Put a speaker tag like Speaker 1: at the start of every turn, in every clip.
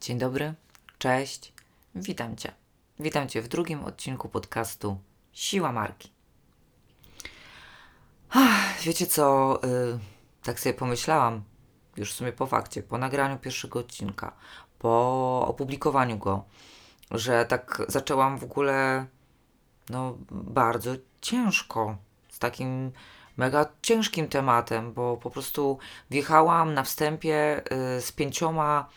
Speaker 1: Dzień dobry, cześć, witam Cię. Witam Cię w drugim odcinku podcastu Siła Marki. Wiecie co, yy, tak sobie pomyślałam, już w sumie po fakcie, po nagraniu pierwszego odcinka, po opublikowaniu go, że tak zaczęłam w ogóle no bardzo ciężko z takim mega ciężkim tematem, bo po prostu wjechałam na wstępie y, z pięcioma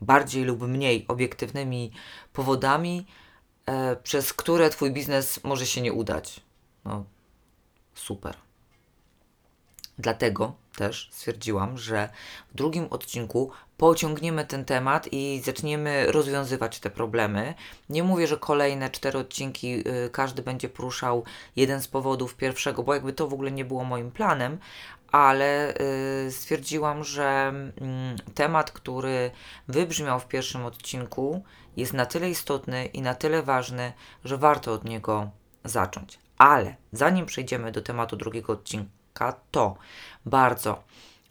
Speaker 1: bardziej lub mniej obiektywnymi powodami, y, przez które Twój biznes może się nie udać. No, super. Dlatego też stwierdziłam, że w drugim odcinku pociągniemy ten temat i zaczniemy rozwiązywać te problemy. Nie mówię, że kolejne cztery odcinki y, każdy będzie poruszał jeden z powodów pierwszego, bo jakby to w ogóle nie było moim planem, ale y, stwierdziłam, że y, temat, który wybrzmiał w pierwszym odcinku, jest na tyle istotny i na tyle ważny, że warto od niego zacząć. Ale zanim przejdziemy do tematu drugiego odcinka, to bardzo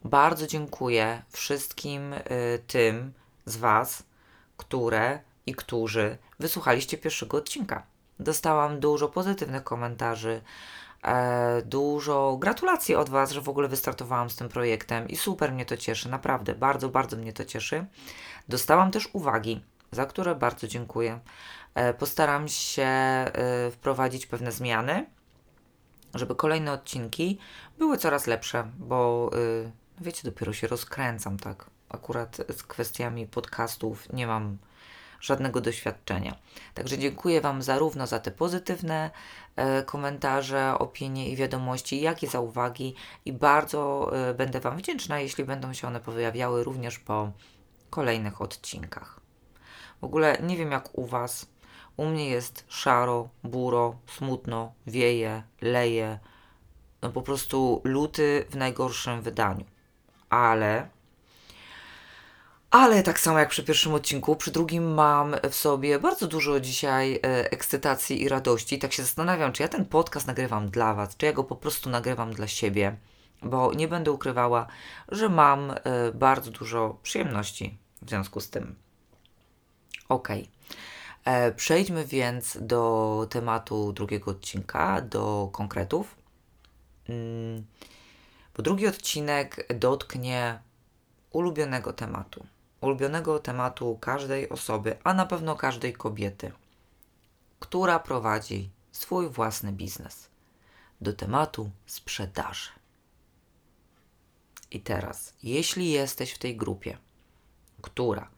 Speaker 1: bardzo dziękuję wszystkim y, tym z Was, które i którzy wysłuchaliście pierwszego odcinka. Dostałam dużo pozytywnych komentarzy, dużo gratulacji od Was, że w ogóle wystartowałam z tym projektem i super mnie to cieszy, naprawdę, bardzo, bardzo mnie to cieszy. Dostałam też uwagi, za które bardzo dziękuję. E, postaram się e, wprowadzić pewne zmiany, żeby kolejne odcinki były coraz lepsze, bo y, wiecie, dopiero się rozkręcam, tak. Akurat z kwestiami podcastów nie mam żadnego doświadczenia. Także dziękuję Wam zarówno za te pozytywne e, komentarze, opinie i wiadomości, jak i za uwagi i bardzo e, będę Wam wdzięczna, jeśli będą się one pojawiały również po kolejnych odcinkach. W ogóle nie wiem jak u Was. U mnie jest szaro, buro, smutno, wieje, leje. No po prostu luty w najgorszym wydaniu ale. Ale tak samo jak przy pierwszym odcinku, przy drugim mam w sobie bardzo dużo dzisiaj e, ekscytacji i radości. Tak się zastanawiam, czy ja ten podcast nagrywam dla Was, czy ja go po prostu nagrywam dla siebie, bo nie będę ukrywała, że mam e, bardzo dużo przyjemności w związku z tym. Ok. E, przejdźmy więc do tematu drugiego odcinka, do konkretów. Mm bo drugi odcinek dotknie ulubionego tematu. Ulubionego tematu każdej osoby, a na pewno każdej kobiety, która prowadzi swój własny biznes. Do tematu sprzedaży. I teraz, jeśli jesteś w tej grupie, która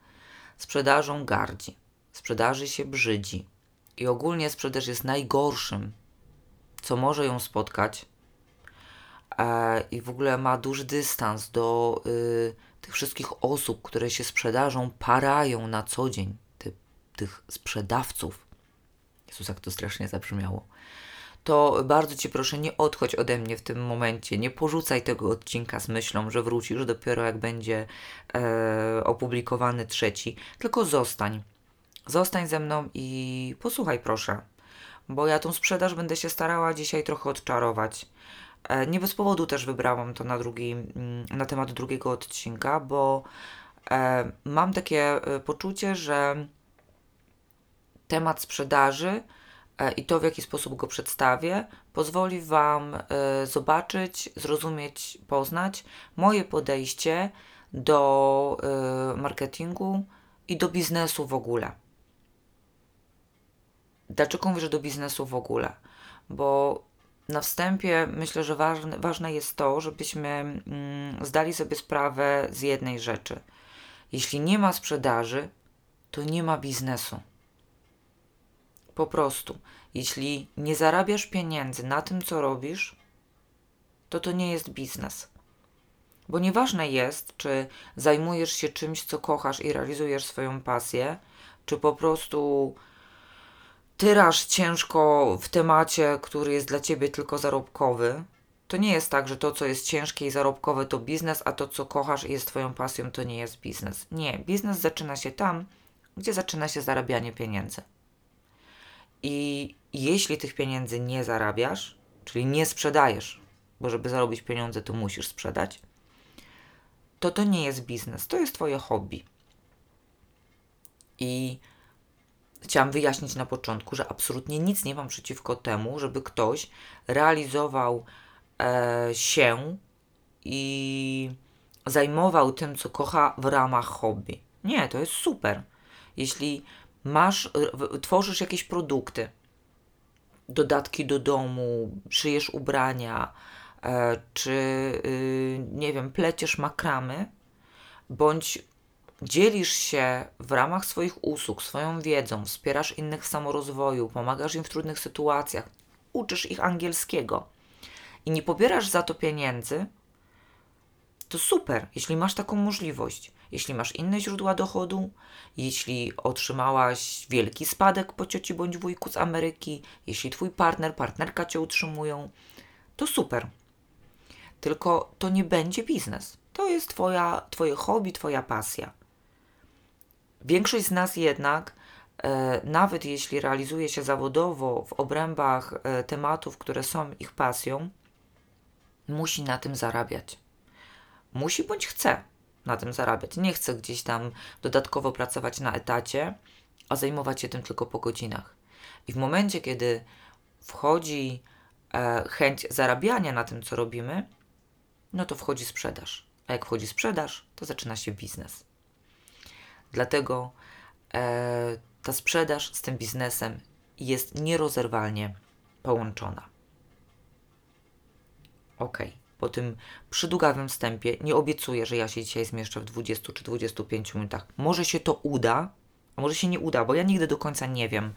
Speaker 1: sprzedażą gardzi, sprzedaży się brzydzi i ogólnie sprzedaż jest najgorszym, co może ją spotkać, e, i w ogóle ma duży dystans do y, tych wszystkich osób, które się sprzedażą parają na co dzień, ty, tych sprzedawców. Jezus, jak to strasznie zabrzmiało. To bardzo Cię proszę, nie odchodź ode mnie w tym momencie. Nie porzucaj tego odcinka z myślą, że wrócisz dopiero jak będzie e, opublikowany trzeci, tylko zostań. Zostań ze mną i posłuchaj, proszę, bo ja tą sprzedaż będę się starała dzisiaj trochę odczarować. E, nie bez powodu też wybrałam to na, drugi, mm, na temat drugiego odcinka, bo e, mam takie e, poczucie, że temat sprzedaży i to, w jaki sposób go przedstawię, pozwoli Wam zobaczyć, zrozumieć, poznać moje podejście do marketingu i do biznesu w ogóle. Dlaczego mówię, że do biznesu w ogóle? Bo na wstępie myślę, że ważne, ważne jest to, żebyśmy mm, zdali sobie sprawę z jednej rzeczy. Jeśli nie ma sprzedaży, to nie ma biznesu. Po prostu, jeśli nie zarabiasz pieniędzy na tym, co robisz, to to nie jest biznes. Bo nieważne jest, czy zajmujesz się czymś, co kochasz i realizujesz swoją pasję, czy po prostu tyraż ciężko w temacie, który jest dla ciebie tylko zarobkowy. To nie jest tak, że to, co jest ciężkie i zarobkowe, to biznes, a to, co kochasz i jest Twoją pasją, to nie jest biznes. Nie, biznes zaczyna się tam, gdzie zaczyna się zarabianie pieniędzy. I jeśli tych pieniędzy nie zarabiasz, czyli nie sprzedajesz, bo żeby zarobić pieniądze, to musisz sprzedać, to to nie jest biznes, to jest Twoje hobby. I chciałam wyjaśnić na początku, że absolutnie nic nie mam przeciwko temu, żeby ktoś realizował e, się i zajmował tym, co kocha w ramach hobby. Nie, to jest super. Jeśli masz, tworzysz jakieś produkty, dodatki do domu, szyjesz ubrania, e, czy y, nie wiem, pleciesz makramy, bądź dzielisz się w ramach swoich usług swoją wiedzą, wspierasz innych w samorozwoju, pomagasz im w trudnych sytuacjach, uczysz ich angielskiego i nie pobierasz za to pieniędzy, to super, jeśli masz taką możliwość. Jeśli masz inne źródła dochodu, jeśli otrzymałaś wielki spadek po cioci bądź wujku z Ameryki, jeśli twój partner, partnerka cię utrzymują, to super. Tylko to nie będzie biznes. To jest twoja, twoje hobby, twoja pasja. Większość z nas jednak, e, nawet jeśli realizuje się zawodowo w obrębach e, tematów, które są ich pasją, musi na tym zarabiać. Musi bądź chce na tym zarabiać. Nie chce gdzieś tam dodatkowo pracować na etacie, a zajmować się tym tylko po godzinach. I w momencie, kiedy wchodzi e, chęć zarabiania na tym, co robimy, no to wchodzi sprzedaż. A jak wchodzi sprzedaż, to zaczyna się biznes. Dlatego e, ta sprzedaż z tym biznesem jest nierozerwalnie połączona. Ok, po tym przydługawym wstępie nie obiecuję, że ja się dzisiaj zmieszczę w 20 czy 25 minutach. Może się to uda, a może się nie uda, bo ja nigdy do końca nie wiem.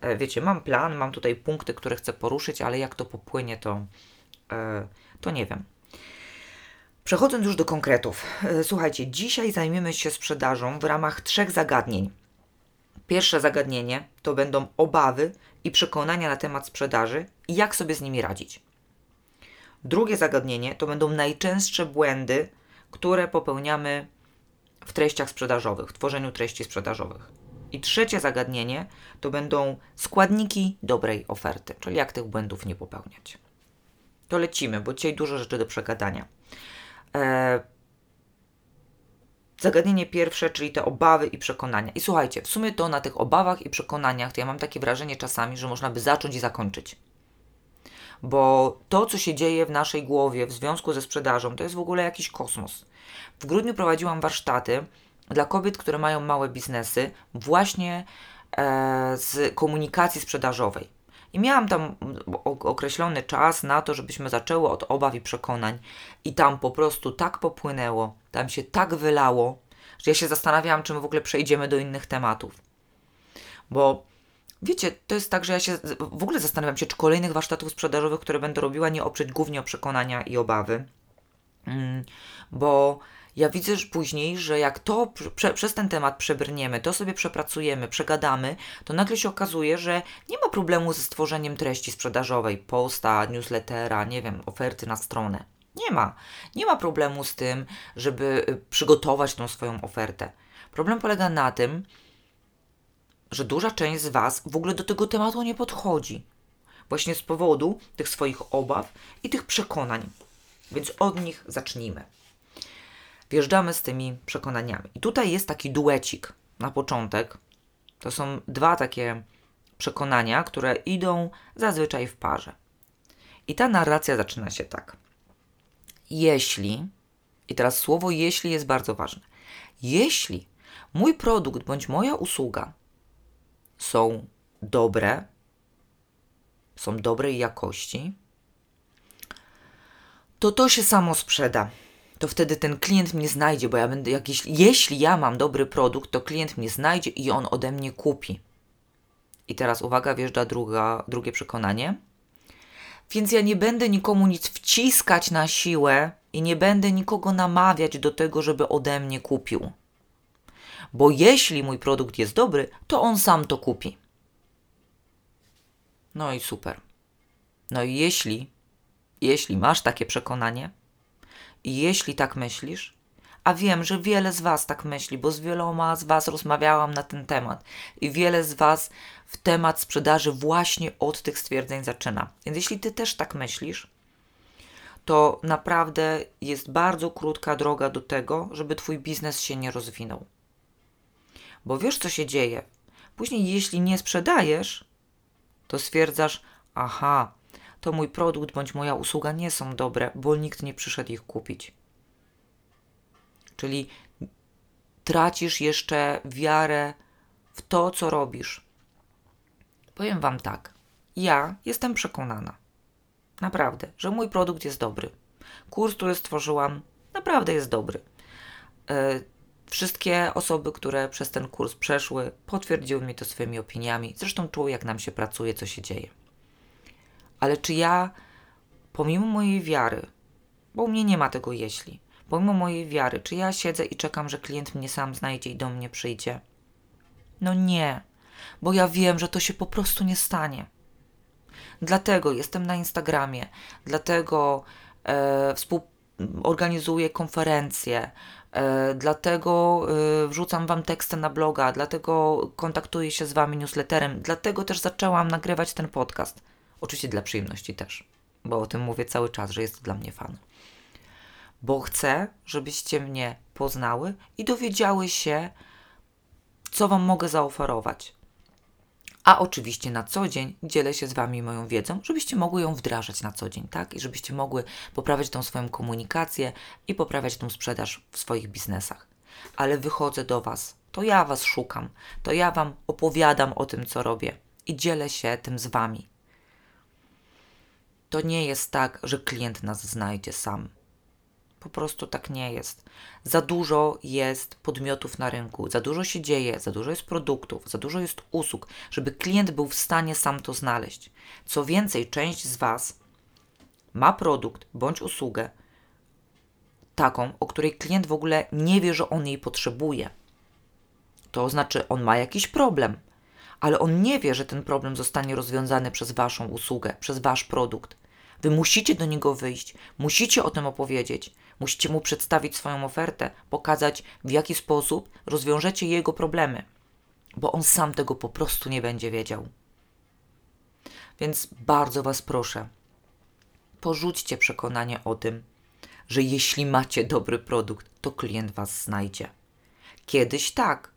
Speaker 1: E, wiecie, mam plan, mam tutaj punkty, które chcę poruszyć, ale jak to popłynie, to, e, to nie wiem. Przechodząc już do konkretów. E, słuchajcie, dzisiaj zajmiemy się sprzedażą w ramach trzech zagadnień. Pierwsze zagadnienie to będą obawy i przekonania na temat sprzedaży i jak sobie z nimi radzić. Drugie zagadnienie to będą najczęstsze błędy, które popełniamy w treściach sprzedażowych, w tworzeniu treści sprzedażowych. I trzecie zagadnienie to będą składniki dobrej oferty, czyli jak tych błędów nie popełniać. To lecimy, bo dzisiaj dużo rzeczy do przegadania. Eee, zagadnienie pierwsze, czyli te obawy i przekonania. I słuchajcie, w sumie to na tych obawach i przekonaniach, to ja mam takie wrażenie czasami, że można by zacząć i zakończyć. Bo to, co się dzieje w naszej głowie w związku ze sprzedażą, to jest w ogóle jakiś kosmos. W grudniu prowadziłam warsztaty dla kobiet, które mają małe biznesy, właśnie e, z komunikacji sprzedażowej. I miałam tam określony czas na to, żebyśmy zaczęły od obaw i przekonań. I tam po prostu tak popłynęło, tam się tak wylało, że ja się zastanawiałam, czy my w ogóle przejdziemy do innych tematów. Bo wiecie, to jest tak, że ja się w ogóle zastanawiam się, czy kolejnych warsztatów sprzedażowych, które będę robiła, nie oprzeć głównie o przekonania i obawy. Mm, bo ja widzę że później, że jak to prze, przez ten temat przebrniemy, to sobie przepracujemy, przegadamy, to nagle się okazuje, że nie ma problemu ze stworzeniem treści sprzedażowej, posta, newslettera, nie wiem, oferty na stronę. Nie ma. Nie ma problemu z tym, żeby y, przygotować tą swoją ofertę. Problem polega na tym, że duża część z Was w ogóle do tego tematu nie podchodzi. Właśnie z powodu tych swoich obaw i tych przekonań. Więc od nich zacznijmy wjeżdżamy z tymi przekonaniami. I tutaj jest taki duecik na początek. To są dwa takie przekonania, które idą zazwyczaj w parze. I ta narracja zaczyna się tak. Jeśli, i teraz słowo jeśli jest bardzo ważne, jeśli mój produkt bądź moja usługa są dobre, są dobrej jakości, to to się samo sprzeda to wtedy ten klient mnie znajdzie, bo ja będę jakiś, jeśli ja mam dobry produkt, to klient mnie znajdzie i on ode mnie kupi. I teraz uwaga, wjeżdża druga, drugie przekonanie. Więc ja nie będę nikomu nic wciskać na siłę i nie będę nikogo namawiać do tego, żeby ode mnie kupił. Bo jeśli mój produkt jest dobry, to on sam to kupi. No i super. No i jeśli, jeśli masz takie przekonanie, jeśli tak myślisz, a wiem, że wiele z Was tak myśli, bo z wieloma z Was rozmawiałam na ten temat i wiele z Was w temat sprzedaży właśnie od tych stwierdzeń zaczyna. Więc jeśli Ty też tak myślisz, to naprawdę jest bardzo krótka droga do tego, żeby Twój biznes się nie rozwinął. Bo wiesz, co się dzieje. Później, jeśli nie sprzedajesz, to stwierdzasz, aha, to mój produkt bądź moja usługa nie są dobre, bo nikt nie przyszedł ich kupić. Czyli tracisz jeszcze wiarę w to, co robisz. Powiem Wam tak. Ja jestem przekonana, naprawdę, że mój produkt jest dobry. Kurs, który stworzyłam, naprawdę jest dobry. E, wszystkie osoby, które przez ten kurs przeszły, potwierdziły mi to swoimi opiniami. Zresztą czuły, jak nam się pracuje, co się dzieje. Ale czy ja, pomimo mojej wiary, bo u mnie nie ma tego jeśli, pomimo mojej wiary, czy ja siedzę i czekam, że klient mnie sam znajdzie i do mnie przyjdzie? No nie, bo ja wiem, że to się po prostu nie stanie. Dlatego jestem na Instagramie, dlatego e, współorganizuję konferencje, e, dlatego e, wrzucam Wam teksty na bloga, dlatego kontaktuję się z Wami newsletterem, dlatego też zaczęłam nagrywać ten podcast. Oczywiście dla przyjemności też, bo o tym mówię cały czas, że jest to dla mnie fan. Bo chcę, żebyście mnie poznały i dowiedziały się, co Wam mogę zaoferować. A oczywiście na co dzień dzielę się z Wami moją wiedzą, żebyście mogły ją wdrażać na co dzień, tak? I żebyście mogły poprawiać tą swoją komunikację i poprawiać tą sprzedaż w swoich biznesach. Ale wychodzę do Was, to ja Was szukam, to ja Wam opowiadam o tym, co robię i dzielę się tym z Wami. To nie jest tak, że klient nas znajdzie sam. Po prostu tak nie jest. Za dużo jest podmiotów na rynku, za dużo się dzieje, za dużo jest produktów, za dużo jest usług, żeby klient był w stanie sam to znaleźć. Co więcej, część z Was ma produkt bądź usługę taką, o której klient w ogóle nie wie, że on jej potrzebuje. To znaczy, on ma jakiś problem, ale on nie wie, że ten problem zostanie rozwiązany przez Waszą usługę, przez Wasz produkt. Wy musicie do niego wyjść, musicie o tym opowiedzieć, musicie mu przedstawić swoją ofertę, pokazać w jaki sposób rozwiążecie jego problemy, bo on sam tego po prostu nie będzie wiedział. Więc bardzo Was proszę, porzućcie przekonanie o tym, że jeśli macie dobry produkt, to klient Was znajdzie. Kiedyś tak,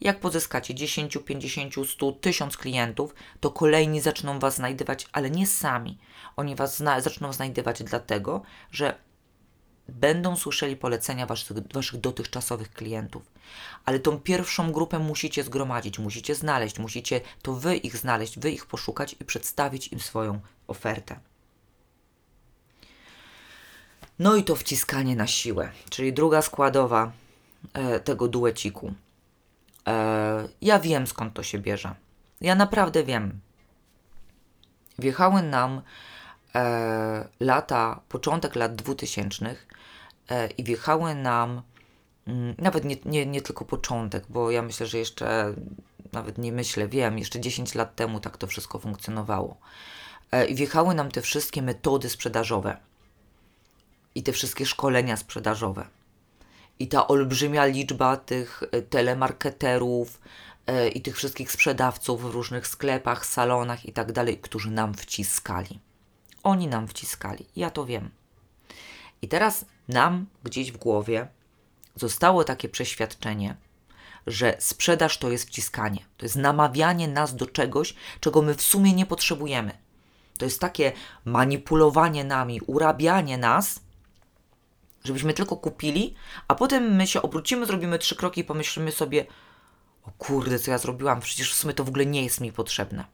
Speaker 1: jak pozyskacie 10, 50, 100, 1000 klientów, to kolejni zaczną Was znajdywać, ale nie sami. Oni Was zna zaczną znajdywać dlatego, że będą słyszeli polecenia waszych, waszych dotychczasowych klientów. Ale tą pierwszą grupę musicie zgromadzić, musicie znaleźć, musicie to Wy ich znaleźć, Wy ich poszukać i przedstawić im swoją ofertę. No i to wciskanie na siłę, czyli druga składowa e, tego dueciku. E, ja wiem skąd to się bierze. Ja naprawdę wiem. Wjechały nam e, lata, początek lat 2000 e, i wjechały nam mm, nawet nie, nie, nie tylko początek, bo ja myślę, że jeszcze nawet nie myślę, wiem, jeszcze 10 lat temu tak to wszystko funkcjonowało. E, I wjechały nam te wszystkie metody sprzedażowe i te wszystkie szkolenia sprzedażowe i ta olbrzymia liczba tych e, telemarketerów e, i tych wszystkich sprzedawców w różnych sklepach, salonach i tak dalej, którzy nam wciskali. Oni nam wciskali, ja to wiem. I teraz nam gdzieś w głowie zostało takie przeświadczenie, że sprzedaż to jest wciskanie, to jest namawianie nas do czegoś, czego my w sumie nie potrzebujemy. To jest takie manipulowanie nami, urabianie nas, żebyśmy tylko kupili, a potem my się obrócimy, zrobimy trzy kroki i pomyślimy sobie: O kurde, co ja zrobiłam, przecież w sumie to w ogóle nie jest mi potrzebne.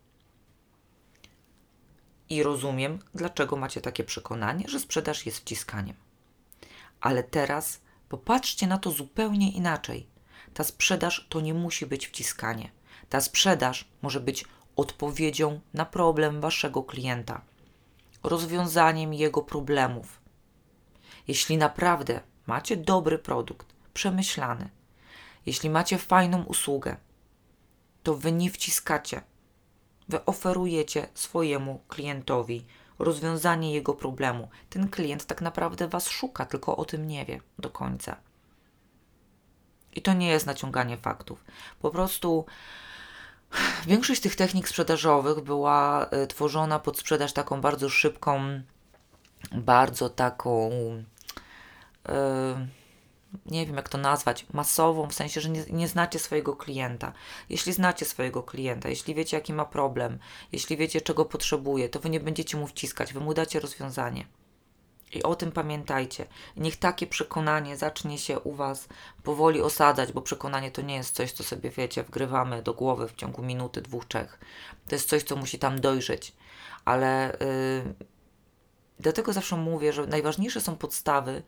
Speaker 1: I rozumiem, dlaczego macie takie przekonanie, że sprzedaż jest wciskaniem. Ale teraz popatrzcie na to zupełnie inaczej. Ta sprzedaż to nie musi być wciskanie. Ta sprzedaż może być odpowiedzią na problem waszego klienta, rozwiązaniem jego problemów jeśli naprawdę macie dobry produkt, przemyślany, jeśli macie fajną usługę, to wy nie wciskacie. Wy oferujecie swojemu klientowi rozwiązanie jego problemu. Ten klient tak naprawdę was szuka, tylko o tym nie wie do końca. I to nie jest naciąganie faktów. Po prostu większość tych technik sprzedażowych była y, tworzona pod sprzedaż taką bardzo szybką, bardzo taką nie wiem jak to nazwać, masową, w sensie, że nie, nie znacie swojego klienta. Jeśli znacie swojego klienta, jeśli wiecie jaki ma problem, jeśli wiecie czego potrzebuje, to wy nie będziecie mu wciskać, wy mu dacie rozwiązanie. I o tym pamiętajcie. Niech takie przekonanie zacznie się u Was powoli osadzać, bo przekonanie to nie jest coś, co sobie wiecie, wgrywamy do głowy w ciągu minuty, dwóch, trzech. To jest coś, co musi tam dojrzeć. Ale yy, dlatego zawsze mówię, że najważniejsze są podstawy,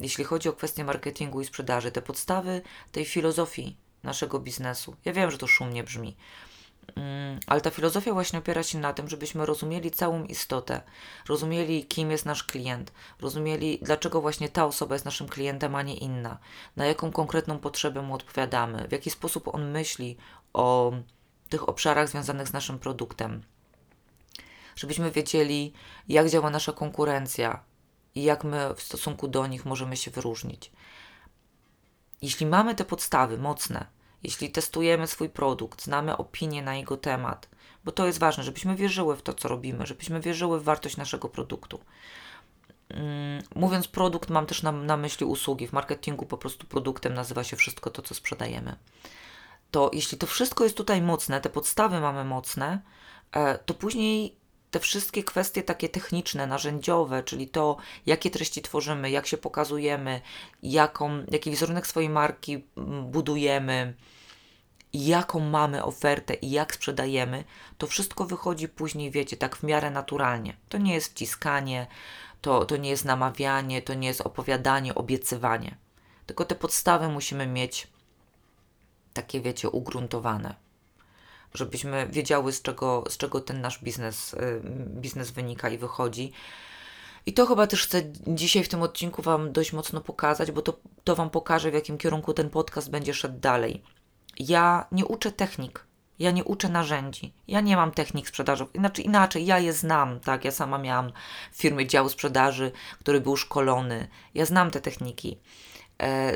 Speaker 1: jeśli chodzi o kwestie marketingu i sprzedaży, te podstawy tej filozofii naszego biznesu. Ja wiem, że to szumnie brzmi, Mm, ale ta filozofia właśnie opiera się na tym, żebyśmy rozumieli całą istotę, rozumieli, kim jest nasz klient, rozumieli, dlaczego właśnie ta osoba jest naszym klientem, a nie inna, na jaką konkretną potrzebę mu odpowiadamy, w jaki sposób on myśli o tych obszarach związanych z naszym produktem. Żebyśmy wiedzieli, jak działa nasza konkurencja i jak my w stosunku do nich możemy się wyróżnić. Jeśli mamy te podstawy mocne, jeśli testujemy swój produkt, znamy opinię na jego temat, bo to jest ważne, żebyśmy wierzyły w to, co robimy, żebyśmy wierzyły w wartość naszego produktu. Mm, mówiąc produkt, mam też na, na myśli usługi. W marketingu po prostu produktem nazywa się wszystko to, co sprzedajemy. To jeśli to wszystko jest tutaj mocne, te podstawy mamy mocne, e, to później te wszystkie kwestie takie techniczne, narzędziowe, czyli to, jakie treści tworzymy, jak się pokazujemy, jaką, jaki wizerunek swojej marki mm, budujemy, jaką mamy ofertę i jak sprzedajemy, to wszystko wychodzi później, wiecie, tak w miarę naturalnie. To nie jest wciskanie, to, to nie jest namawianie, to nie jest opowiadanie, obiecywanie. Tylko te podstawy musimy mieć takie, wiecie, ugruntowane, żebyśmy wiedziały, z czego, z czego ten nasz biznes, y, biznes wynika i wychodzi. I to chyba też chcę dzisiaj w tym odcinku Wam dość mocno pokazać, bo to, to Wam pokaże, w jakim kierunku ten podcast będzie szedł dalej. Ja nie uczę technik, ja nie uczę narzędzi, ja nie mam technik sprzedażowych, znaczy inaczej, ja je znam, tak, ja sama miałam w firmie dział sprzedaży, który był szkolony, ja znam te techniki,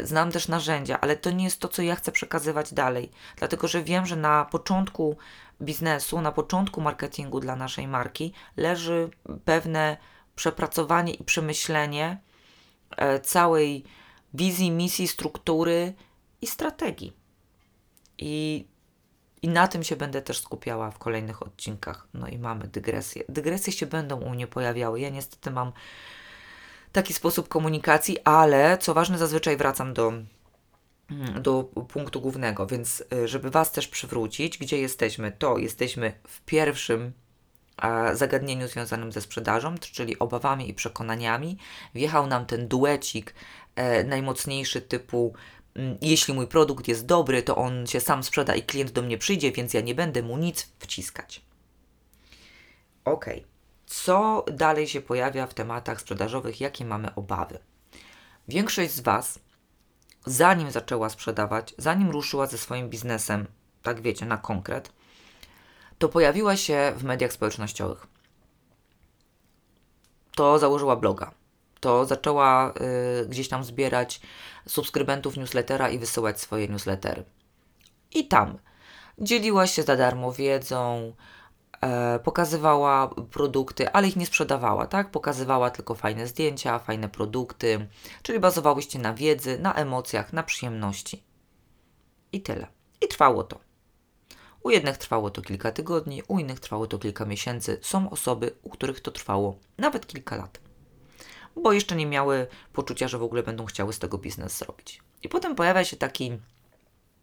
Speaker 1: znam też narzędzia, ale to nie jest to, co ja chcę przekazywać dalej, dlatego, że wiem, że na początku biznesu, na początku marketingu dla naszej marki leży pewne przepracowanie i przemyślenie e, całej wizji, misji, struktury i strategii. I, I na tym się będę też skupiała w kolejnych odcinkach. No i mamy dygresje. Dygresje się będą u mnie pojawiały. Ja niestety mam taki sposób komunikacji, ale co ważne, zazwyczaj wracam do, do punktu głównego, więc y, żeby Was też przywrócić, gdzie jesteśmy, to jesteśmy w pierwszym zagadnieniu związanym ze sprzedażą, czyli obawami i przekonaniami. Wjechał nam ten duecik e, najmocniejszy typu Mm, jeśli mój produkt jest dobry, to on się sam sprzeda i klient do mnie przyjdzie, więc ja nie będę mu nic wciskać. Ok. Co dalej się pojawia w tematach sprzedażowych? Jakie mamy obawy? Większość z Was, zanim zaczęła sprzedawać, zanim ruszyła ze swoim biznesem, tak wiecie, na konkret, to pojawiła się w mediach społecznościowych. To założyła bloga to zaczęła y, gdzieś tam zbierać subskrybentów newslettera i wysyłać swoje newslettery. I tam dzieliła się za darmo wiedzą, pokazywała produkty, ale ich nie sprzedawała, tak? Pokazywała tylko fajne zdjęcia, fajne produkty, czyli bazowałyście na wiedzy, na emocjach, na przyjemności. I tyle. I trwało to. U jednych trwało to kilka tygodni, u innych trwało to kilka miesięcy. Są osoby, u których to trwało nawet kilka lat bo jeszcze nie miały poczucia, że w ogóle będą chciały z tego biznes zrobić. I potem pojawia się taki,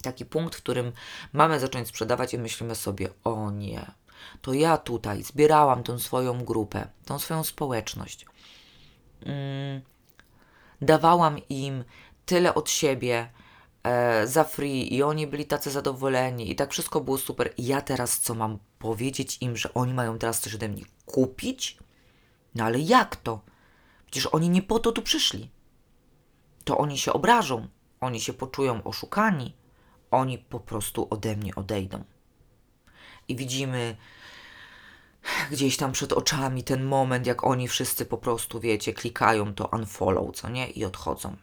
Speaker 1: taki punkt, w którym mamy zacząć sprzedawać i myślimy sobie, o nie, to ja tutaj zbierałam tą swoją grupę, tą swoją społeczność. Mm, dawałam im tyle od siebie e, za free i oni byli tacy zadowoleni i tak wszystko było super. I ja teraz co mam powiedzieć im, że oni mają teraz coś ode mnie kupić? No ale jak to? Przecież oni nie po to tu przyszli. To oni się obrażą, oni się poczują oszukani, oni po prostu ode mnie odejdą. I widzimy gdzieś tam przed oczami ten moment, jak oni wszyscy po prostu, wiecie, klikają to unfollow, co nie? I odchodzą.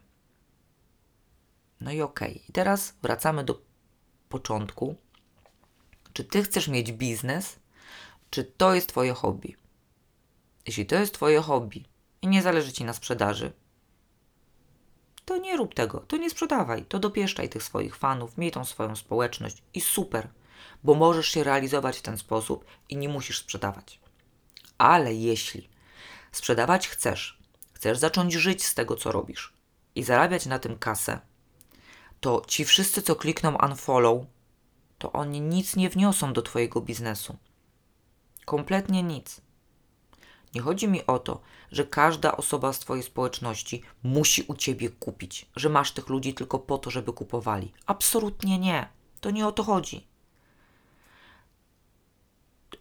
Speaker 1: No i okej. Okay. Teraz wracamy do początku. Czy ty chcesz mieć biznes, czy to jest twoje hobby? Jeśli to jest twoje hobby, i nie zależy Ci na sprzedaży, to nie rób tego, to nie sprzedawaj, to dopieszczaj tych swoich fanów, miej tą swoją społeczność i super, bo możesz się realizować w ten sposób i nie musisz sprzedawać. Ale jeśli sprzedawać chcesz, chcesz zacząć żyć z tego, co robisz i zarabiać na tym kasę, to ci wszyscy, co klikną unfollow, to oni nic nie wniosą do Twojego biznesu. Kompletnie nic. Nie chodzi mi o to, że każda osoba z Twojej społeczności musi u Ciebie kupić, że masz tych ludzi tylko po to, żeby kupowali. Absolutnie nie. To nie o to chodzi.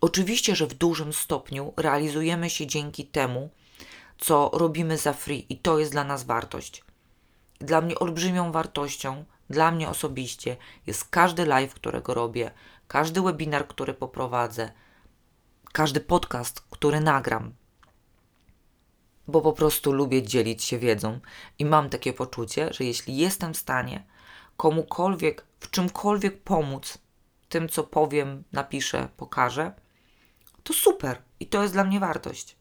Speaker 1: Oczywiście, że w dużym stopniu realizujemy się dzięki temu, co robimy za free i to jest dla nas wartość. Dla mnie olbrzymią wartością, dla mnie osobiście jest każdy live, którego robię, każdy webinar, który poprowadzę, każdy podcast, który nagram, bo po prostu lubię dzielić się wiedzą i mam takie poczucie, że jeśli jestem w stanie komukolwiek, w czymkolwiek pomóc, tym co powiem, napiszę, pokażę, to super i to jest dla mnie wartość.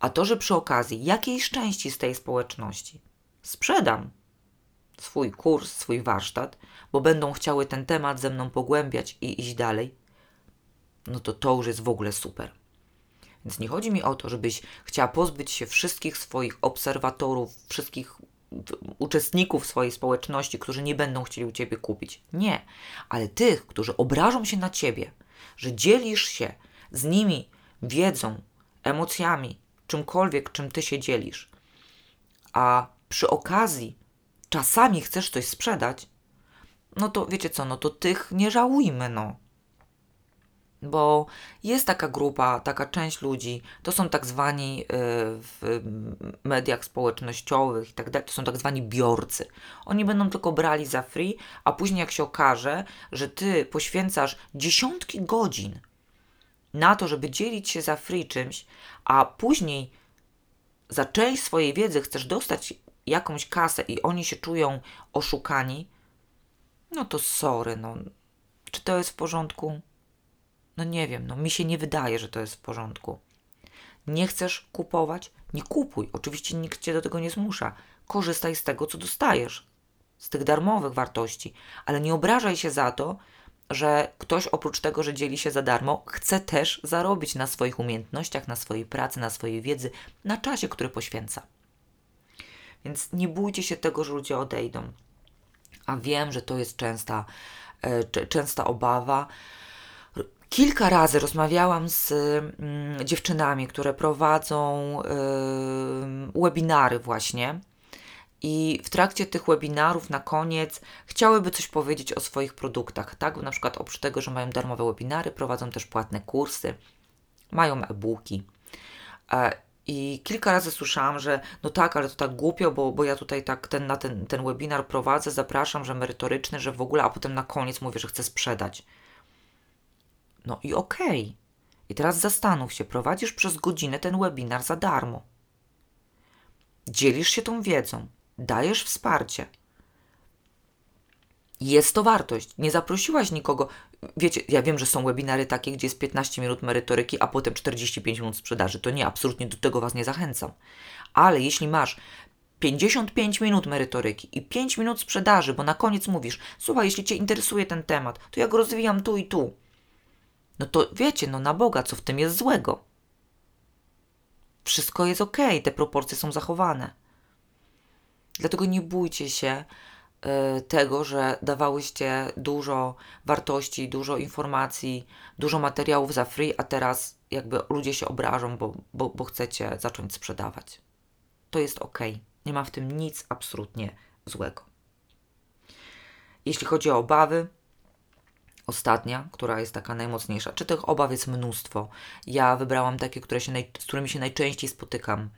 Speaker 1: A to, że przy okazji jakiejś części z tej społeczności sprzedam swój kurs, swój warsztat, bo będą chciały ten temat ze mną pogłębiać i iść dalej, no to to już jest w ogóle super. Więc nie chodzi mi o to, żebyś chciała pozbyć się wszystkich swoich obserwatorów, wszystkich uczestników swojej społeczności, którzy nie będą chcieli u ciebie kupić. Nie, ale tych, którzy obrażą się na ciebie, że dzielisz się z nimi wiedzą, emocjami, czymkolwiek, czym ty się dzielisz, a przy okazji czasami chcesz coś sprzedać, no to wiecie co, no to tych nie żałujmy, no. Bo jest taka grupa, taka część ludzi, to są tak zwani y, w mediach społecznościowych i tak dalej, to są tak zwani biorcy. Oni będą tylko brali za free, a później jak się okaże, że ty poświęcasz dziesiątki godzin na to, żeby dzielić się za free czymś, a później za część swojej wiedzy chcesz dostać jakąś kasę i oni się czują oszukani, no to sorry, no. Czy to jest w porządku? No nie wiem, no mi się nie wydaje, że to jest w porządku. Nie chcesz kupować? Nie kupuj. Oczywiście nikt cię do tego nie zmusza. Korzystaj z tego, co dostajesz, z tych darmowych wartości, ale nie obrażaj się za to, że ktoś oprócz tego, że dzieli się za darmo, chce też zarobić na swoich umiejętnościach, na swojej pracy, na swojej wiedzy, na czasie, który poświęca. Więc nie bójcie się tego, że ludzie odejdą. A wiem, że to jest częsta, e, częsta obawa. Kilka razy rozmawiałam z mm, dziewczynami, które prowadzą y, webinary właśnie. I w trakcie tych webinarów na koniec chciałyby coś powiedzieć o swoich produktach, tak? Na przykład oprócz tego, że mają darmowe webinary, prowadzą też płatne kursy, mają e-booki. E, I kilka razy słyszałam, że no tak, ale to tak głupio, bo, bo ja tutaj tak ten, na ten, ten webinar prowadzę, zapraszam, że merytoryczny, że w ogóle, a potem na koniec mówię, że chcę sprzedać. No i okej. Okay. I teraz zastanów się, prowadzisz przez godzinę ten webinar za darmo. Dzielisz się tą wiedzą, dajesz wsparcie. Jest to wartość. Nie zaprosiłaś nikogo. Wiecie, ja wiem, że są webinary takie, gdzie jest 15 minut merytoryki, a potem 45 minut sprzedaży. To nie, absolutnie do tego Was nie zachęcam. Ale jeśli masz 55 minut merytoryki i 5 minut sprzedaży, bo na koniec mówisz, słuchaj, jeśli Cię interesuje ten temat, to ja go rozwijam tu i tu no to wiecie, no na Boga, co w tym jest złego? Wszystko jest ok, te proporcje są zachowane. Dlatego nie bójcie się y, tego, że dawałyście dużo wartości, dużo informacji, dużo materiałów za free, a teraz jakby ludzie się obrażą, bo, bo, bo chcecie zacząć sprzedawać. To jest ok. Nie ma w tym nic absolutnie złego. Jeśli chodzi o obawy, ostatnia, która jest taka najmocniejsza. Czy tych obaw jest mnóstwo? Ja wybrałam takie, które się naj, z którymi się najczęściej spotykam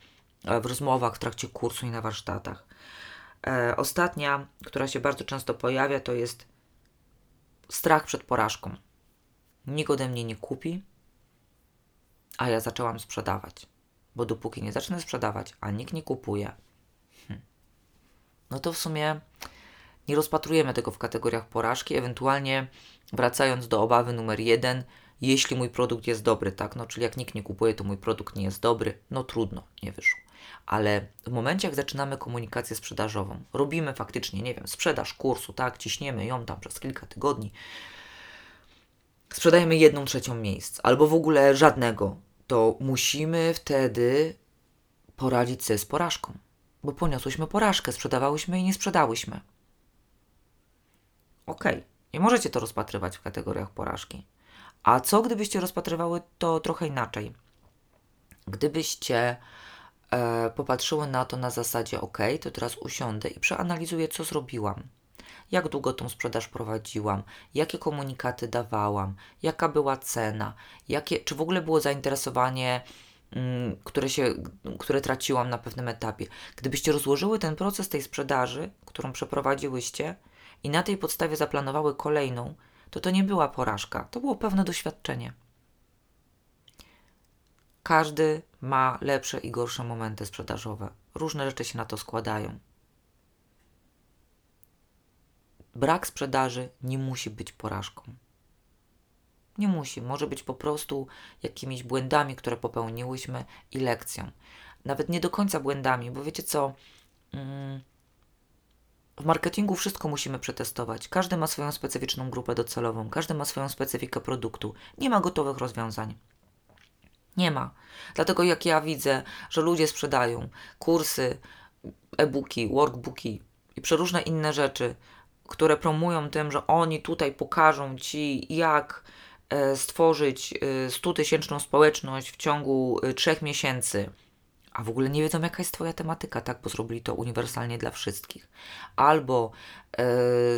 Speaker 1: e, w rozmowach, w trakcie kursu i na warsztatach. E, ostatnia, która się bardzo często pojawia, to jest strach przed porażką. Nikt ode mnie nie kupi, a ja zaczęłam sprzedawać. Bo dopóki nie zacznę sprzedawać, a nikt nie kupuje, hm, no to w sumie nie rozpatrujemy tego w kategoriach porażki, ewentualnie wracając do obawy numer jeden, jeśli mój produkt jest dobry, tak, no czyli jak nikt nie kupuje, to mój produkt nie jest dobry, no trudno, nie wyszło. ale w momencie, jak zaczynamy komunikację sprzedażową, robimy faktycznie, nie wiem, sprzedaż kursu, tak, ciśniemy ją tam przez kilka tygodni, sprzedajemy jedną trzecią miejsc, albo w ogóle żadnego, to musimy wtedy poradzić sobie z porażką, bo poniosłyśmy porażkę, sprzedawałyśmy i nie sprzedałyśmy. Okej, okay. Nie możecie to rozpatrywać w kategoriach porażki. A co gdybyście rozpatrywały to trochę inaczej? Gdybyście e, popatrzyły na to na zasadzie, ok, to teraz usiądę i przeanalizuję, co zrobiłam. Jak długo tą sprzedaż prowadziłam, jakie komunikaty dawałam, jaka była cena, jakie, czy w ogóle było zainteresowanie, mm, które, się, które traciłam na pewnym etapie. Gdybyście rozłożyły ten proces tej sprzedaży, którą przeprowadziłyście, i na tej podstawie zaplanowały kolejną, to to nie była porażka, to było pewne doświadczenie. Każdy ma lepsze i gorsze momenty sprzedażowe. Różne rzeczy się na to składają. Brak sprzedaży nie musi być porażką. Nie musi, może być po prostu jakimiś błędami, które popełniłyśmy i lekcją. Nawet nie do końca błędami, bo wiecie co? Mm, w marketingu wszystko musimy przetestować. Każdy ma swoją specyficzną grupę docelową, każdy ma swoją specyfikę produktu. Nie ma gotowych rozwiązań. Nie ma. Dlatego jak ja widzę, że ludzie sprzedają kursy, e-booki, workbooki i przeróżne inne rzeczy, które promują tym, że oni tutaj pokażą ci, jak e, stworzyć 100-tysięczną e, społeczność w ciągu 3 e, miesięcy a w ogóle nie wiedzą, jaka jest Twoja tematyka, tak? Bo zrobili to uniwersalnie dla wszystkich. Albo e,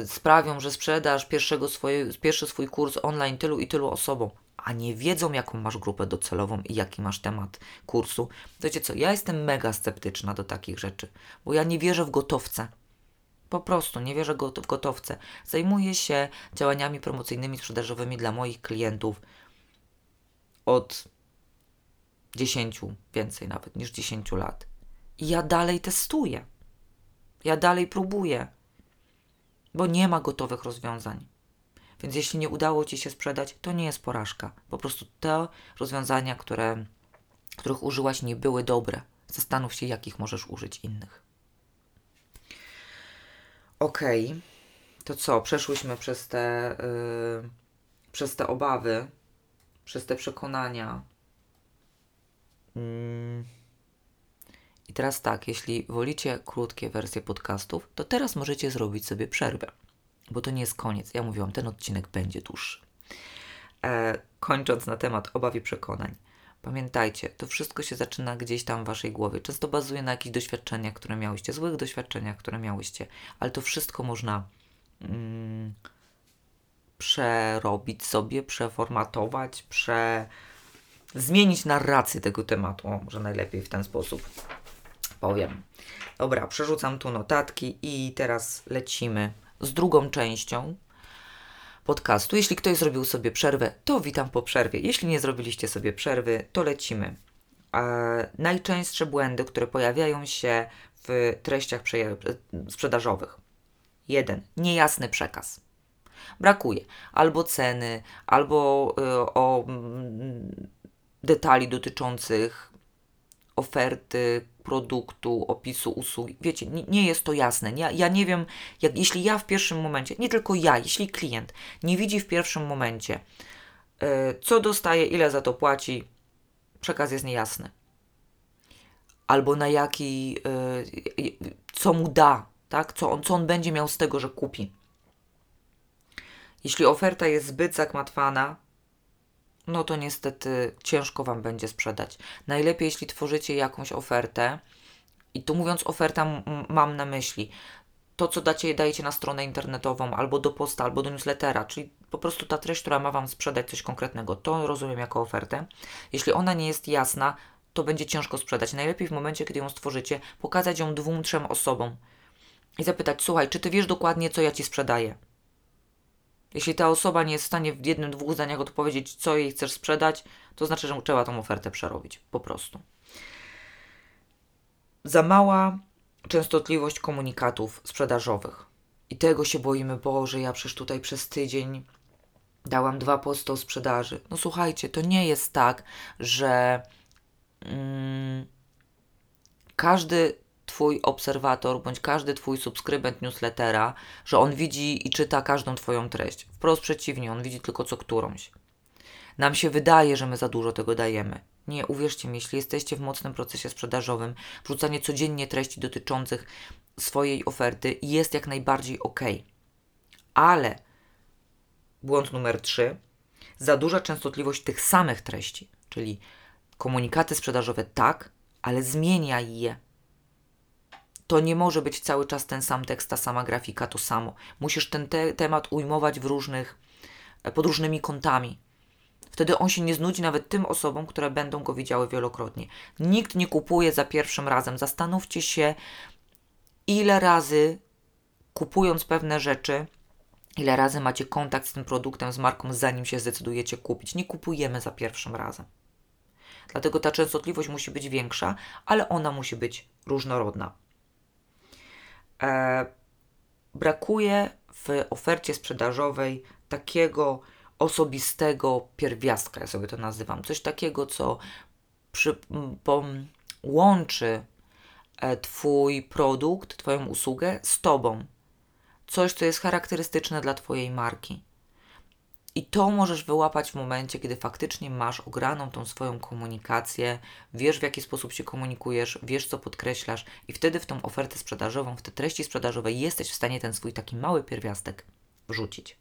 Speaker 1: sprawią, że sprzedasz pierwszego swoje, pierwszy swój kurs online tylu i tylu osobom, a nie wiedzą, jaką masz grupę docelową i jaki masz temat kursu. Wiecie co, ja jestem mega sceptyczna do takich rzeczy, bo ja nie wierzę w gotowce. Po prostu nie wierzę w gotowce. Zajmuję się działaniami promocyjnymi, sprzedażowymi dla moich klientów od 10, więcej nawet niż 10 lat. I ja dalej testuję. Ja dalej próbuję, bo nie ma gotowych rozwiązań. Więc jeśli nie udało Ci się sprzedać, to nie jest porażka. Po prostu te rozwiązania, które, których użyłaś, nie były dobre. Zastanów się, jakich możesz użyć innych. Ok, to co? Przeszłyśmy przez te, yy, przez te obawy, przez te przekonania. I teraz tak, jeśli wolicie krótkie wersje podcastów, to teraz możecie zrobić sobie przerwę, bo to nie jest koniec. Ja mówiłam, ten odcinek będzie dłuższy. E, kończąc na temat obaw i przekonań. Pamiętajcie, to wszystko się zaczyna gdzieś tam w waszej głowie. Często bazuje na jakichś doświadczeniach, które miałyście, złych doświadczeniach, które miałyście, ale to wszystko można mm, przerobić sobie, przeformatować, prze zmienić narrację tego tematu. O, może najlepiej w ten sposób powiem. Dobra, przerzucam tu notatki i teraz lecimy z drugą częścią podcastu. Jeśli ktoś zrobił sobie przerwę, to witam po przerwie. Jeśli nie zrobiliście sobie przerwy, to lecimy. E, najczęstsze błędy, które pojawiają się w treściach sprzedażowych. Jeden, niejasny przekaz. Brakuje albo ceny, albo y, o mm, detali dotyczących oferty, produktu, opisu usług. Wiecie, nie, nie jest to jasne. Ja, ja nie wiem, jak, jeśli ja w pierwszym momencie, nie tylko ja, jeśli klient nie widzi w pierwszym momencie, yy, co dostaje, ile za to płaci, przekaz jest niejasny. Albo na jaki, yy, co mu da, tak? co, on, co on będzie miał z tego, że kupi. Jeśli oferta jest zbyt zakmatwana, no to niestety ciężko Wam będzie sprzedać. Najlepiej, jeśli tworzycie jakąś ofertę, i tu mówiąc oferta, mam na myśli to, co dacie, dajecie na stronę internetową, albo do posta, albo do newslettera, czyli po prostu ta treść, która ma Wam sprzedać coś konkretnego, to rozumiem jako ofertę. Jeśli ona nie jest jasna, to będzie ciężko sprzedać. Najlepiej w momencie, kiedy ją stworzycie, pokazać ją dwóm, trzem osobom i zapytać: Słuchaj, czy ty wiesz dokładnie, co ja ci sprzedaję? Jeśli ta osoba nie jest w stanie w jednym, dwóch zdaniach odpowiedzieć, co jej chcesz sprzedać, to znaczy, że trzeba tą ofertę przerobić. Po prostu. Za mała częstotliwość komunikatów sprzedażowych. I tego się boimy, Boże, ja przecież tutaj przez tydzień dałam dwa posty o sprzedaży. No słuchajcie, to nie jest tak, że mm, każdy Twój obserwator bądź każdy Twój subskrybent newslettera, że on widzi i czyta każdą Twoją treść. Wprost przeciwnie, on widzi tylko co którąś. Nam się wydaje, że my za dużo tego dajemy. Nie, uwierzcie mi, jeśli jesteście w mocnym procesie sprzedażowym, wrzucanie codziennie treści dotyczących swojej oferty jest jak najbardziej ok. Ale błąd numer 3, za duża częstotliwość tych samych treści, czyli komunikaty sprzedażowe tak, ale zmieniaj je. To nie może być cały czas ten sam tekst, ta sama grafika, to samo. Musisz ten te temat ujmować w różnych, pod różnymi kątami. Wtedy on się nie znudzi nawet tym osobom, które będą go widziały wielokrotnie. Nikt nie kupuje za pierwszym razem. Zastanówcie się, ile razy kupując pewne rzeczy, ile razy macie kontakt z tym produktem, z marką, zanim się zdecydujecie kupić. Nie kupujemy za pierwszym razem. Dlatego ta częstotliwość musi być większa, ale ona musi być różnorodna. E, brakuje w ofercie sprzedażowej takiego osobistego pierwiastka, ja sobie to nazywam. Coś takiego, co przy, po, łączy e, Twój produkt, Twoją usługę z Tobą. Coś, co jest charakterystyczne dla Twojej marki. I to możesz wyłapać w momencie, kiedy faktycznie masz ograną tą swoją komunikację, wiesz w jaki sposób się komunikujesz, wiesz co podkreślasz, i wtedy w tą ofertę sprzedażową, w te treści sprzedażowe jesteś w stanie ten swój taki mały pierwiastek wrzucić.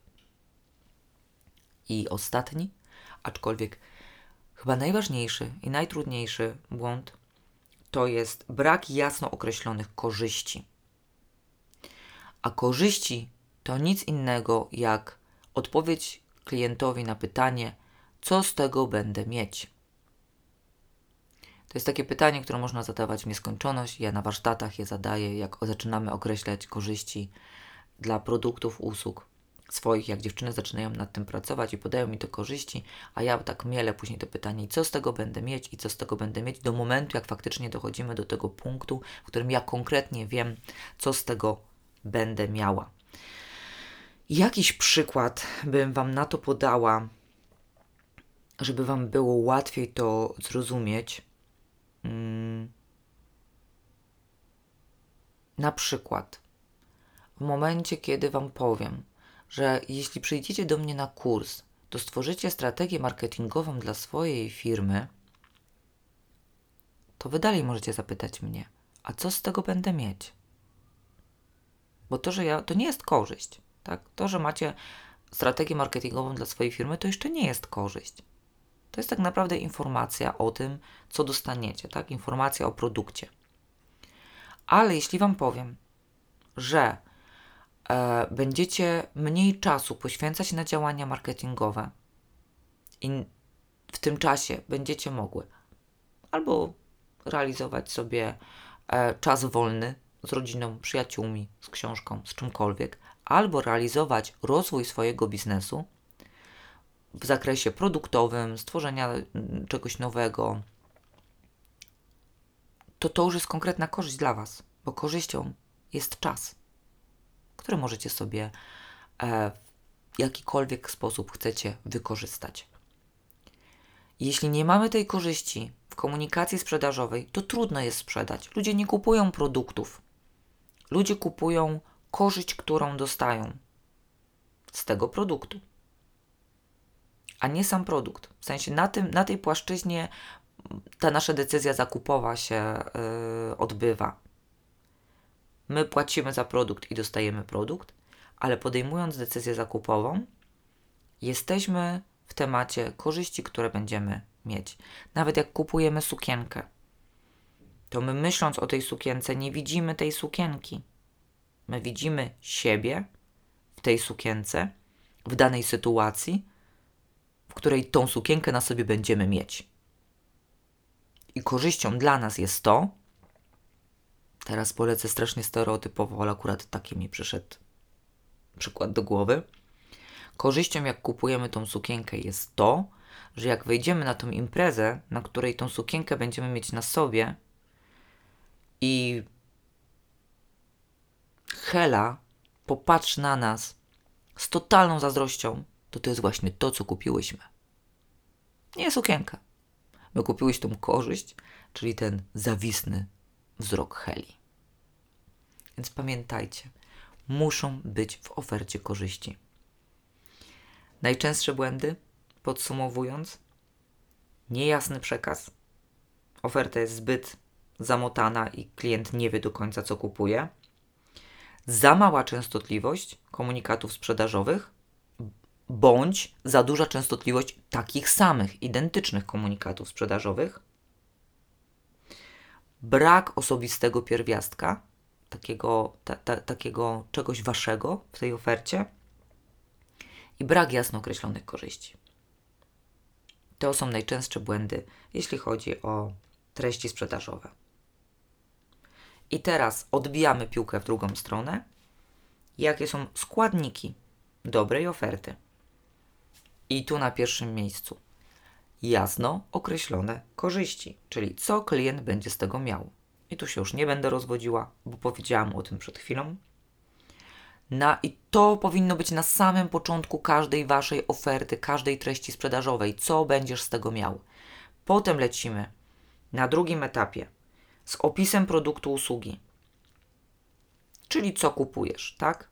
Speaker 1: I ostatni, aczkolwiek chyba najważniejszy i najtrudniejszy błąd, to jest brak jasno określonych korzyści. A korzyści to nic innego jak odpowiedź klientowi na pytanie, co z tego będę mieć. To jest takie pytanie, które można zadawać w nieskończoność. Ja na warsztatach je zadaję, jak zaczynamy określać korzyści dla produktów, usług swoich, jak dziewczyny zaczynają nad tym pracować i podają mi to korzyści, a ja tak mielę później to pytanie, co z tego będę mieć i co z tego będę mieć, do momentu, jak faktycznie dochodzimy do tego punktu, w którym ja konkretnie wiem, co z tego będę miała. Jakiś przykład bym Wam na to podała, żeby Wam było łatwiej to zrozumieć. Hmm. Na przykład, w momencie, kiedy Wam powiem, że jeśli przyjdziecie do mnie na kurs, to stworzycie strategię marketingową dla swojej firmy, to wy dalej możecie zapytać mnie, a co z tego będę mieć? Bo to, że ja, to nie jest korzyść, tak? To, że macie strategię marketingową dla swojej firmy, to jeszcze nie jest korzyść. To jest tak naprawdę informacja o tym, co dostaniecie, tak? Informacja o produkcie. Ale jeśli Wam powiem, że e, będziecie mniej czasu poświęcać na działania marketingowe i w tym czasie będziecie mogły albo realizować sobie e, czas wolny z rodziną, przyjaciółmi, z książką, z czymkolwiek, albo realizować rozwój swojego biznesu w zakresie produktowym, stworzenia mm, czegoś nowego, to to już jest konkretna korzyść dla Was, bo korzyścią jest czas które możecie sobie e, w jakikolwiek sposób chcecie wykorzystać. Jeśli nie mamy tej korzyści w komunikacji sprzedażowej, to trudno jest sprzedać. Ludzie nie kupują produktów. Ludzie kupują korzyść, którą dostają z tego produktu, a nie sam produkt. W sensie na, tym, na tej płaszczyźnie ta nasza decyzja zakupowa się yy, odbywa. My płacimy za produkt i dostajemy produkt, ale podejmując decyzję zakupową, jesteśmy w temacie korzyści, które będziemy mieć. Nawet jak kupujemy sukienkę, to my myśląc o tej sukience nie widzimy tej sukienki. My widzimy siebie w tej sukience, w danej sytuacji, w której tą sukienkę na sobie będziemy mieć. I korzyścią dla nas jest to, Teraz polecę strasznie stereotypowo, ale akurat taki mi przyszedł przykład do głowy. Korzyścią, jak kupujemy tą sukienkę, jest to, że jak wejdziemy na tą imprezę, na której tą sukienkę będziemy mieć na sobie i Hela popatrzy na nas z totalną zazdrością, to to jest właśnie to, co kupiłyśmy. Nie sukienka. My kupiłeś tą korzyść, czyli ten zawisny wzrok Heli. Więc pamiętajcie, muszą być w ofercie korzyści. Najczęstsze błędy, podsumowując, niejasny przekaz. Oferta jest zbyt zamotana i klient nie wie do końca, co kupuje. Za mała częstotliwość komunikatów sprzedażowych, bądź za duża częstotliwość takich samych, identycznych komunikatów sprzedażowych. Brak osobistego pierwiastka, takiego, ta, ta, takiego czegoś waszego w tej ofercie i brak jasno określonych korzyści. To są najczęstsze błędy, jeśli chodzi o treści sprzedażowe. I teraz odbijamy piłkę w drugą stronę. Jakie są składniki dobrej oferty? I tu na pierwszym miejscu jasno określone korzyści, czyli co klient będzie z tego miał. I tu się już nie będę rozwodziła, bo powiedziałam o tym przed chwilą. Na, I to powinno być na samym początku każdej waszej oferty, każdej treści sprzedażowej. Co będziesz z tego miał? Potem lecimy na drugim etapie z opisem produktu usługi. Czyli co kupujesz, tak?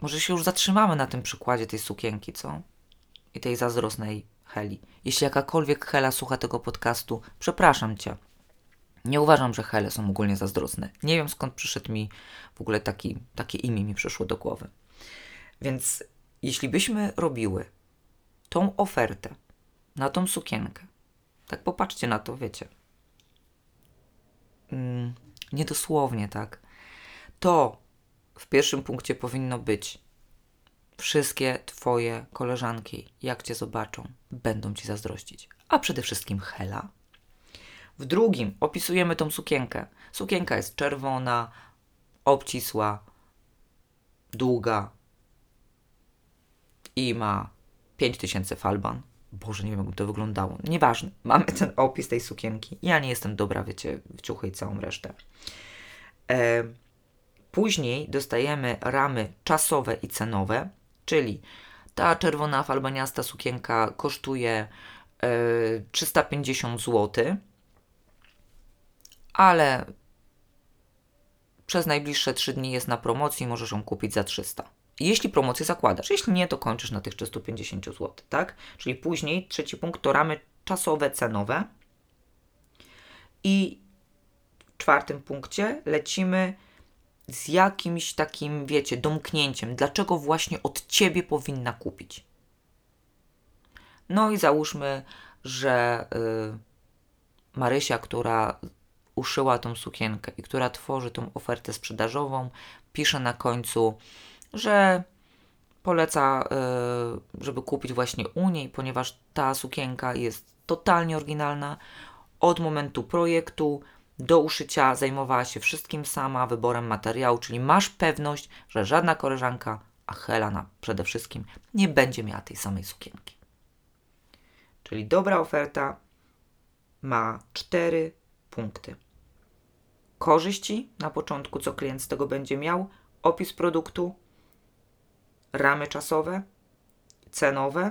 Speaker 1: Może się już zatrzymamy na tym przykładzie tej sukienki, co? I tej zazdrosnej Heli. Jeśli jakakolwiek Hela słucha tego podcastu, przepraszam cię. Nie uważam, że Hele są ogólnie zazdrosne. Nie wiem skąd przyszedł mi w ogóle taki, takie imię mi przyszło do głowy. Więc jeśli byśmy robiły tą ofertę na tą sukienkę, tak popatrzcie na to, wiecie. Mm, niedosłownie, tak. To w pierwszym punkcie powinno być wszystkie Twoje koleżanki, jak Cię zobaczą, będą Ci zazdrościć. A przede wszystkim Hela. W drugim opisujemy tą sukienkę. Sukienka jest czerwona, obcisła, długa i ma 5000 falban. Boże, nie wiem, jak to wyglądało. Nieważne. Mamy ten opis tej sukienki. Ja nie jestem dobra, wiecie, w ciuchy i całą resztę. E, później dostajemy ramy czasowe i cenowe, czyli ta czerwona falbaniasta sukienka kosztuje e, 350 zł, ale przez najbliższe 3 dni jest na promocji, możesz ją kupić za 300. Jeśli promocję zakładasz, jeśli nie, to kończysz na tych 350 zł, tak? Czyli później trzeci punkt to ramy czasowe, cenowe. I w czwartym punkcie lecimy z jakimś takim, wiecie, domknięciem, dlaczego właśnie od ciebie powinna kupić. No i załóżmy, że yy, Marysia, która uszyła tą sukienkę i która tworzy tą ofertę sprzedażową, pisze na końcu, że poleca, y, żeby kupić właśnie u niej, ponieważ ta sukienka jest totalnie oryginalna. Od momentu projektu do uszycia zajmowała się wszystkim sama, wyborem materiału, czyli masz pewność, że żadna koleżanka, a Helena przede wszystkim, nie będzie miała tej samej sukienki. Czyli dobra oferta ma cztery punkty. Korzyści na początku, co klient z tego będzie miał, opis produktu, ramy czasowe, cenowe,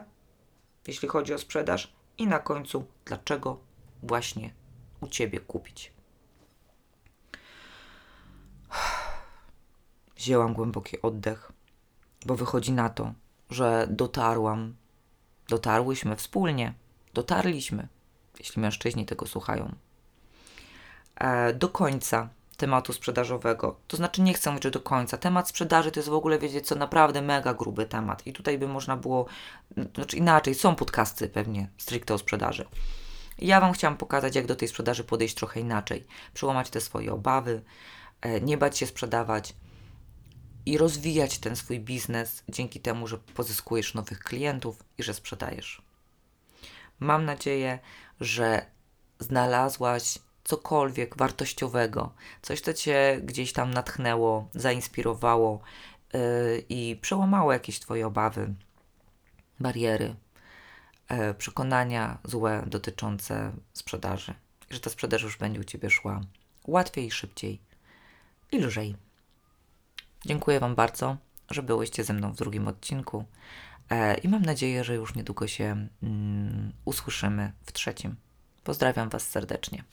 Speaker 1: jeśli chodzi o sprzedaż, i na końcu, dlaczego właśnie u ciebie kupić. Wzięłam głęboki oddech, bo wychodzi na to, że dotarłam, dotarłyśmy wspólnie, dotarliśmy, jeśli mężczyźni tego słuchają, e, do końca tematu sprzedażowego. To znaczy nie chcę mówić, że do końca. Temat sprzedaży to jest w ogóle, wiecie co, naprawdę mega gruby temat. I tutaj by można było, znaczy inaczej, są podcasty pewnie stricte o sprzedaży. Ja Wam chciałam pokazać, jak do tej sprzedaży podejść trochę inaczej. Przełamać te swoje obawy, e, nie bać się sprzedawać i rozwijać ten swój biznes dzięki temu, że pozyskujesz nowych klientów i że sprzedajesz. Mam nadzieję, że znalazłaś cokolwiek wartościowego, coś, co Cię gdzieś tam natchnęło, zainspirowało yy, i przełamało jakieś Twoje obawy, bariery, yy, przekonania złe dotyczące sprzedaży. Że ta sprzedaż już będzie u Ciebie szła łatwiej, szybciej i lżej. Dziękuję Wam bardzo, że byłyście ze mną w drugim odcinku e, i mam nadzieję, że już niedługo się mm, usłyszymy w trzecim. Pozdrawiam Was serdecznie.